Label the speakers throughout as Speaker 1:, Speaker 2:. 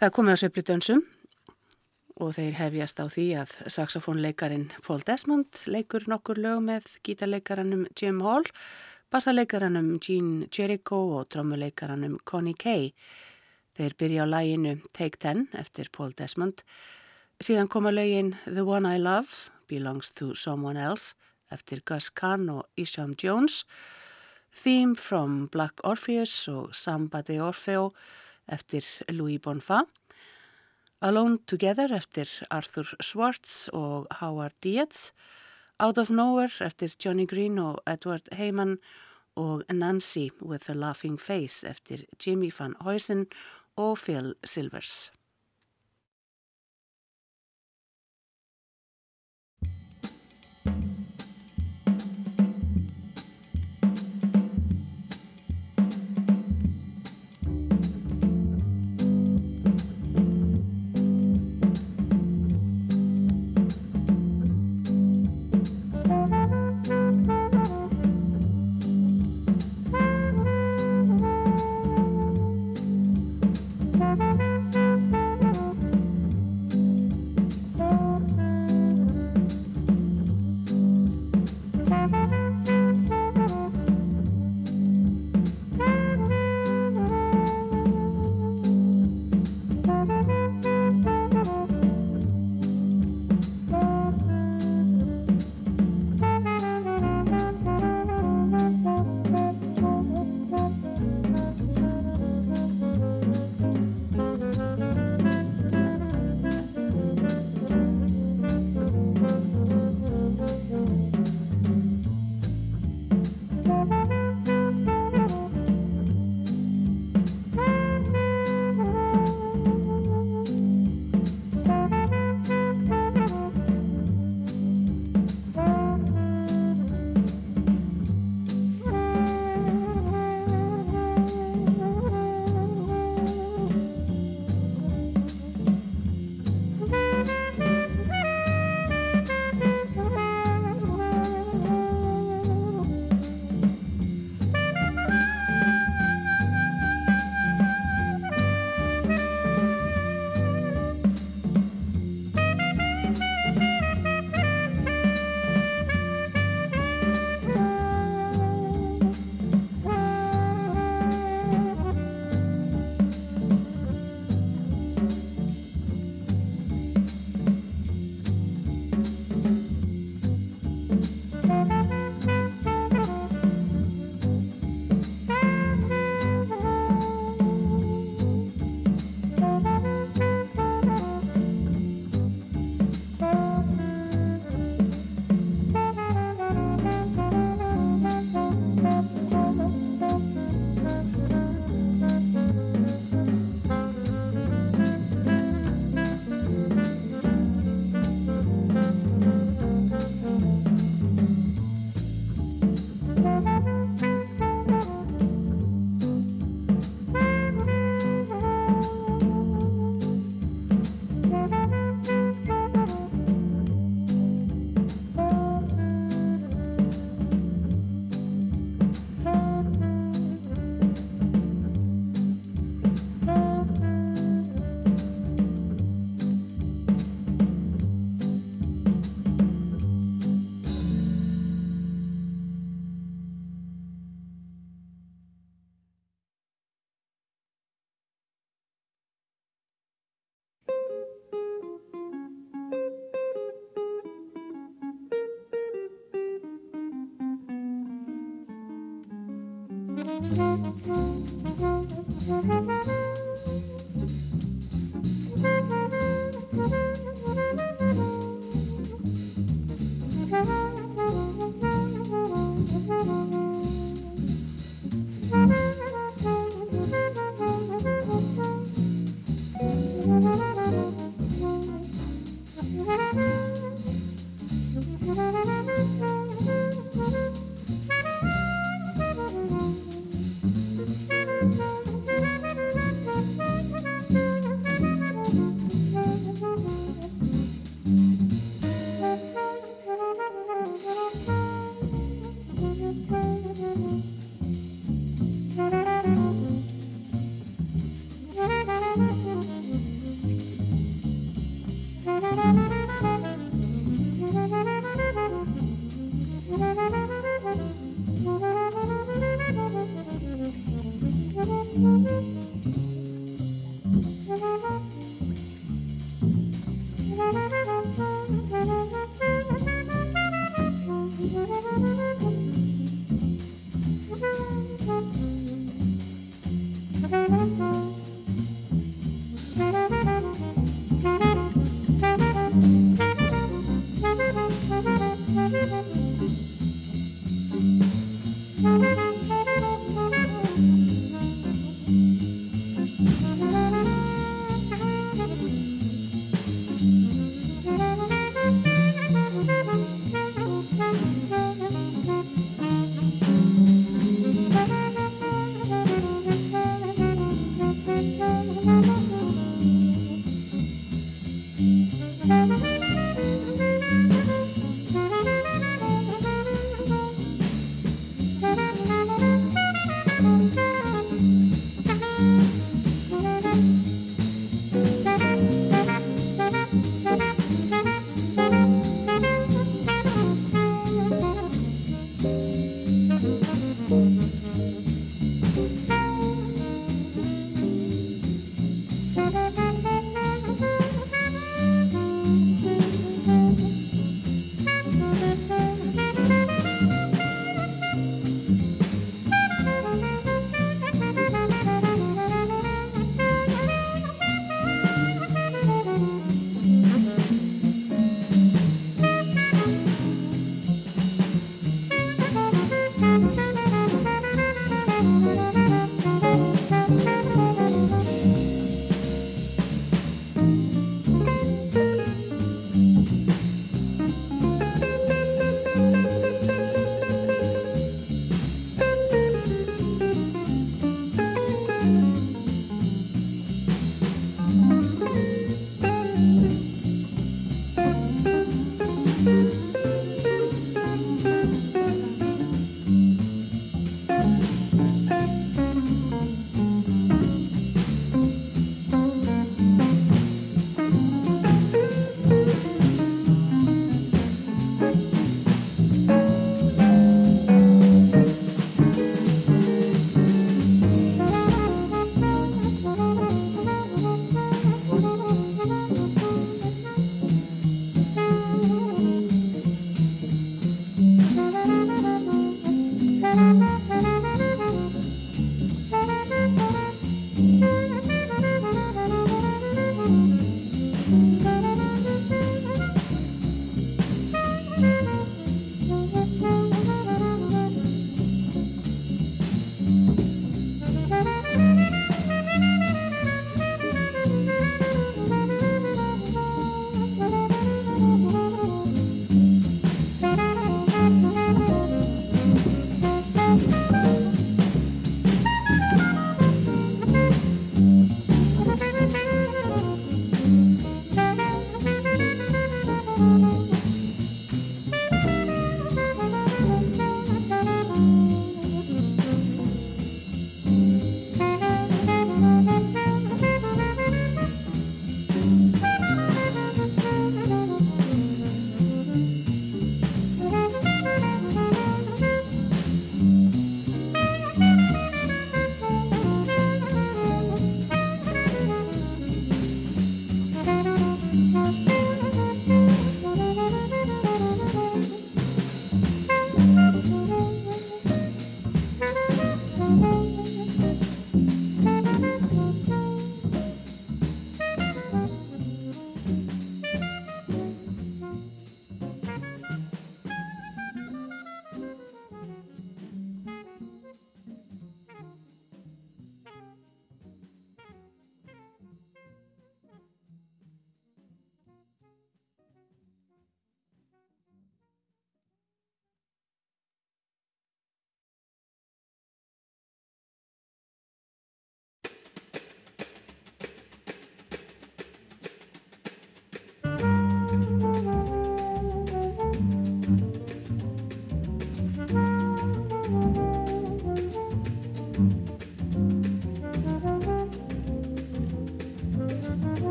Speaker 1: Það komið á sveifludönsum og þeir hefjast á því að saxofónleikarin Paul Desmond leikur nokkur lög með gítarleikaranum Jim Hall, bassaleikaranum Gene Jericho og trommuleikaranum Connie Kay. Þeir byrja á læginu Take Ten eftir Paul Desmond. Síðan koma lögin The One I Love, Belongs to Someone Else eftir Gus Kahn og Isham Jones, Theme from Black Orpheus og Samba de Orfeo eftir Louis Bonfa, Alone Together eftir Arthur Schwartz og Howard Dietz, Out of Nowhere eftir Johnny Green og Edward Heyman og Nancy with a Laughing Face eftir Jimmy Van Huysen og Phil Silvers.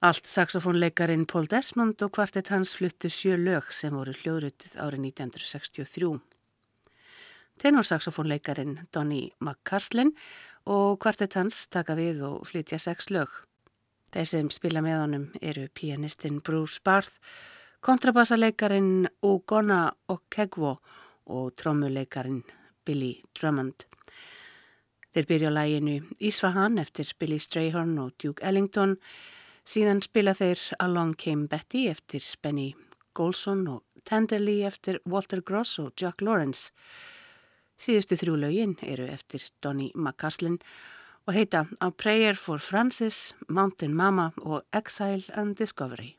Speaker 1: Allt saxofónleikarin Paul Desmond og kvartett hans fluttu sjö lög sem voru hljóðrutið árið 1963. Tenorsaxofónleikarin Donny McCaslin og kvartett hans taka við og flytja sex lög. Þeir sem spila með honum eru pianistinn Bruce Barth, kontrabassaleikarin Ugonna Okegwo og trommuleikarin Billy Drummond. Þeir byrja á læginu Ísfahan eftir Billy Strayhorn og Duke Ellington Síðan spila þeir Along Came Betty eftir Benny Golson og Tenderly eftir Walter Gross og Jack Lawrence. Síðustu þrjú lögin eru eftir Donny McCaslin og heita A Prayer for Francis, Mountain Mama og Exile and Discovery.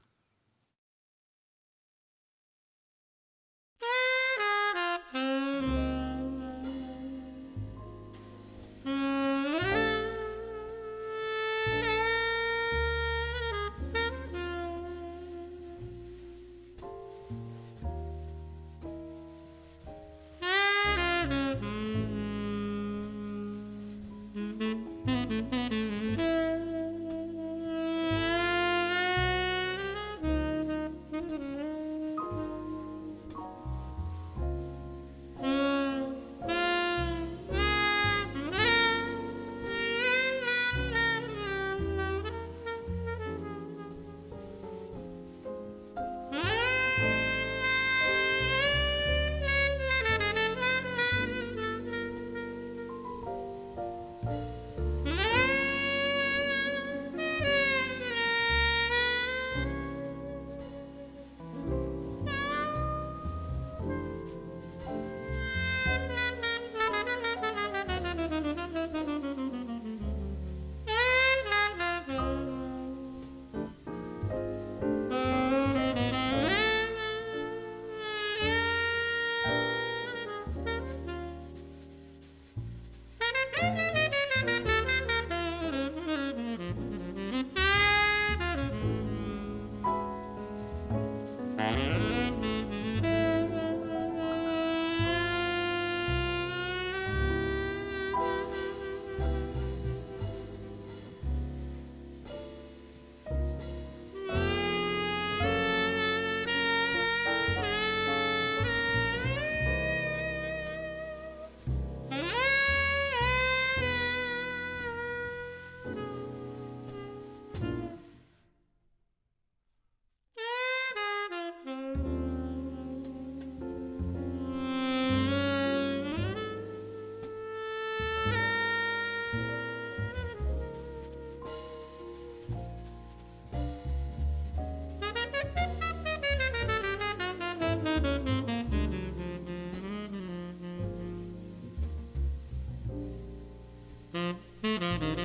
Speaker 1: Mm-hmm.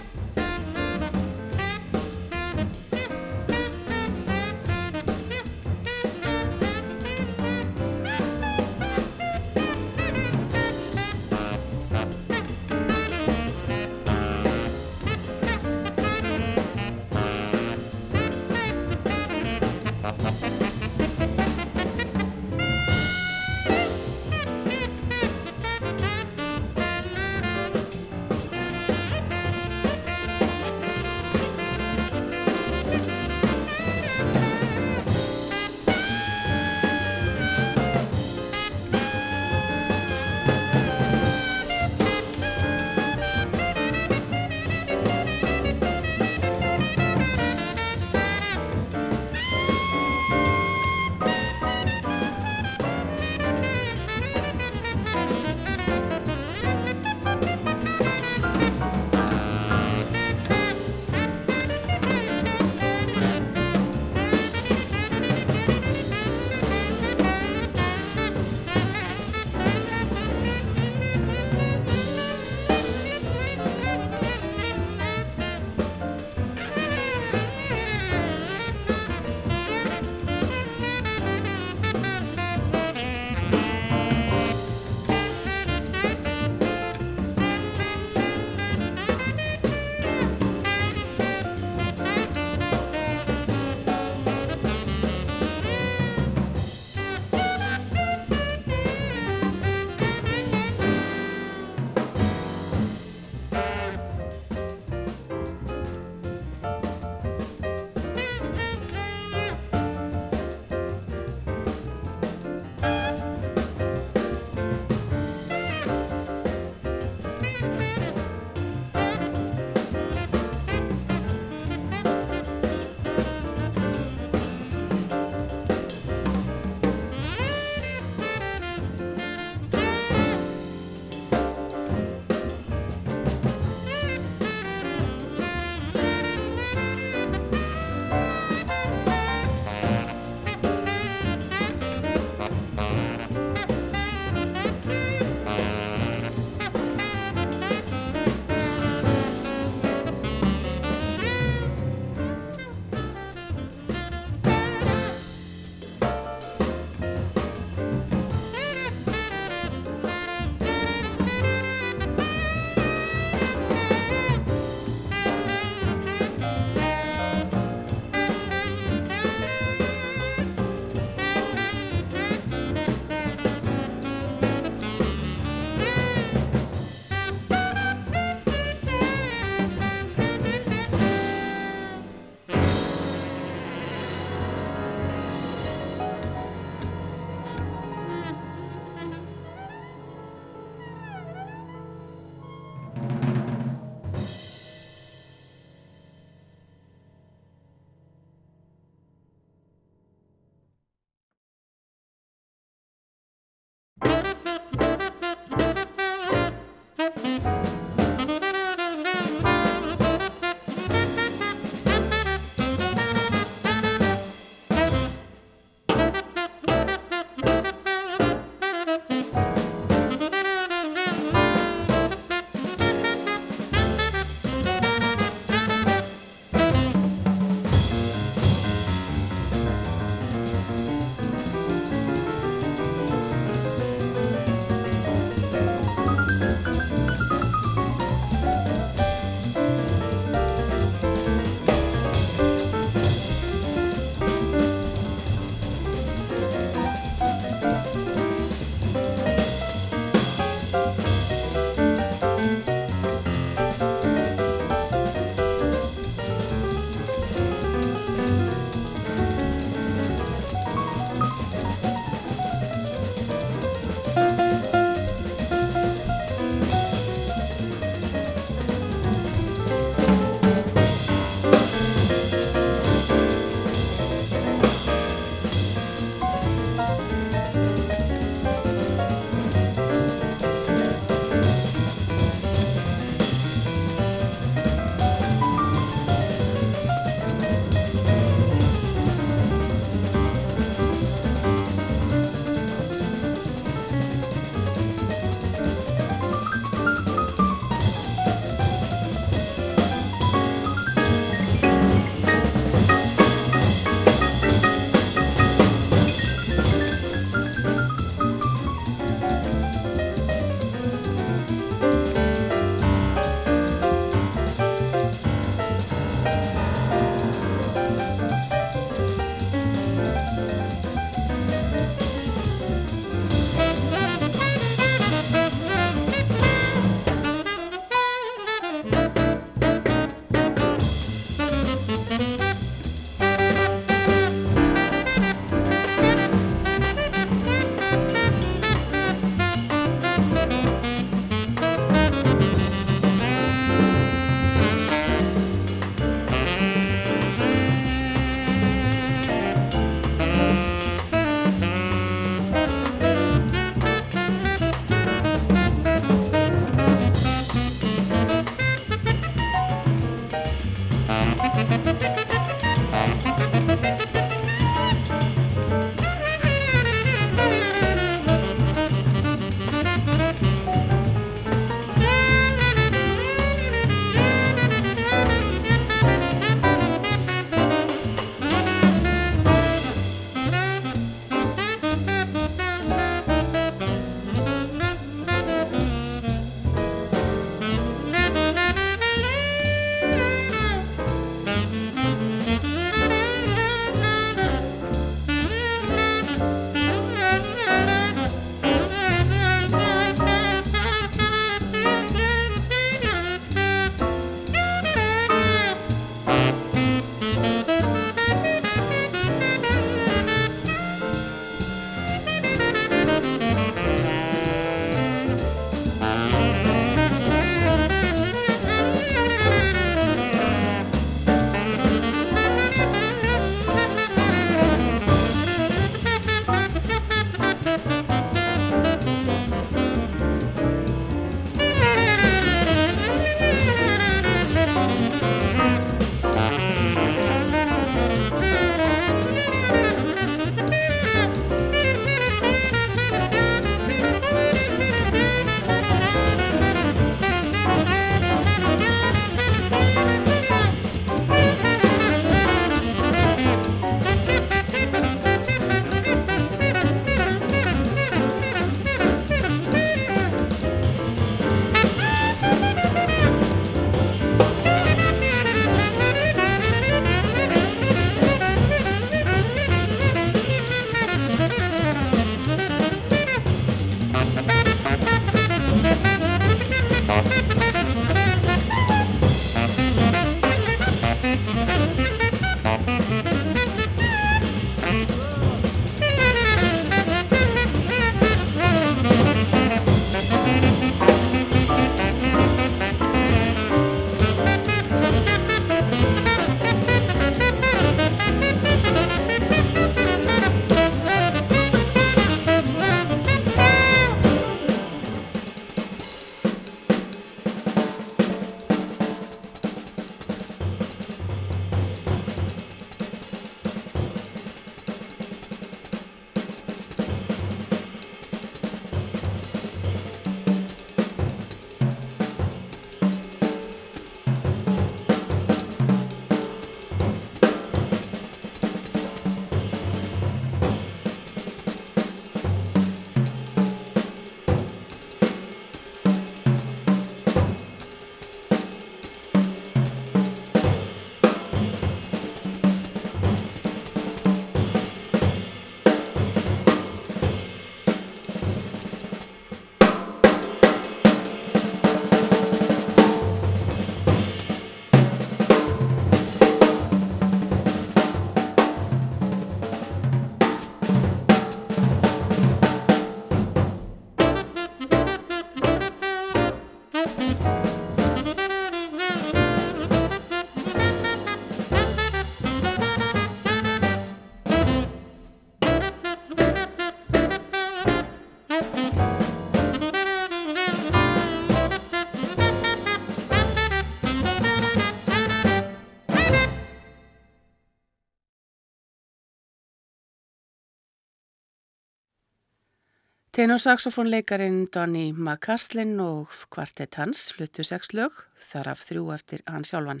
Speaker 1: Tenorsaxofónleikarin Donny McCaslin og kvartett hans fluttu sex lög, þar af þrjú eftir hans sjálfan.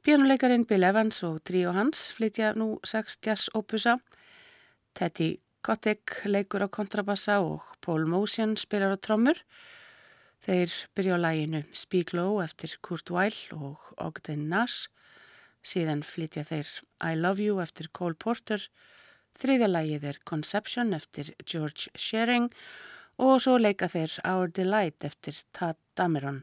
Speaker 1: Pianuleikarin Bill Evans og tríu hans flytja nú sex jazz opusa. Teddy Kotick leikur á kontrabassa og Paul Motion spilar á trommur. Þeir byrja á læginu Speak Low eftir Kurt Weill og Ogden Nash. Síðan flytja þeir I Love You eftir Cole Porter og Þriðja lagið er Conception eftir George Shearing og svo leika þeir Our Delight eftir Tad Dameron.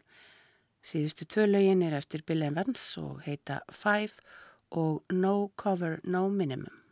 Speaker 1: Síðustu tvö lögin er eftir Bill Evans og heita Five og No Cover No Minimum.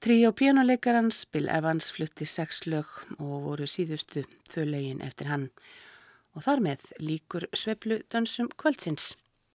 Speaker 1: Trí og pjánuleikarans Bill Evans flutti sex lög og voru síðustu þau lögin eftir hann og þar með líkur sveplu dansum kvöldsins.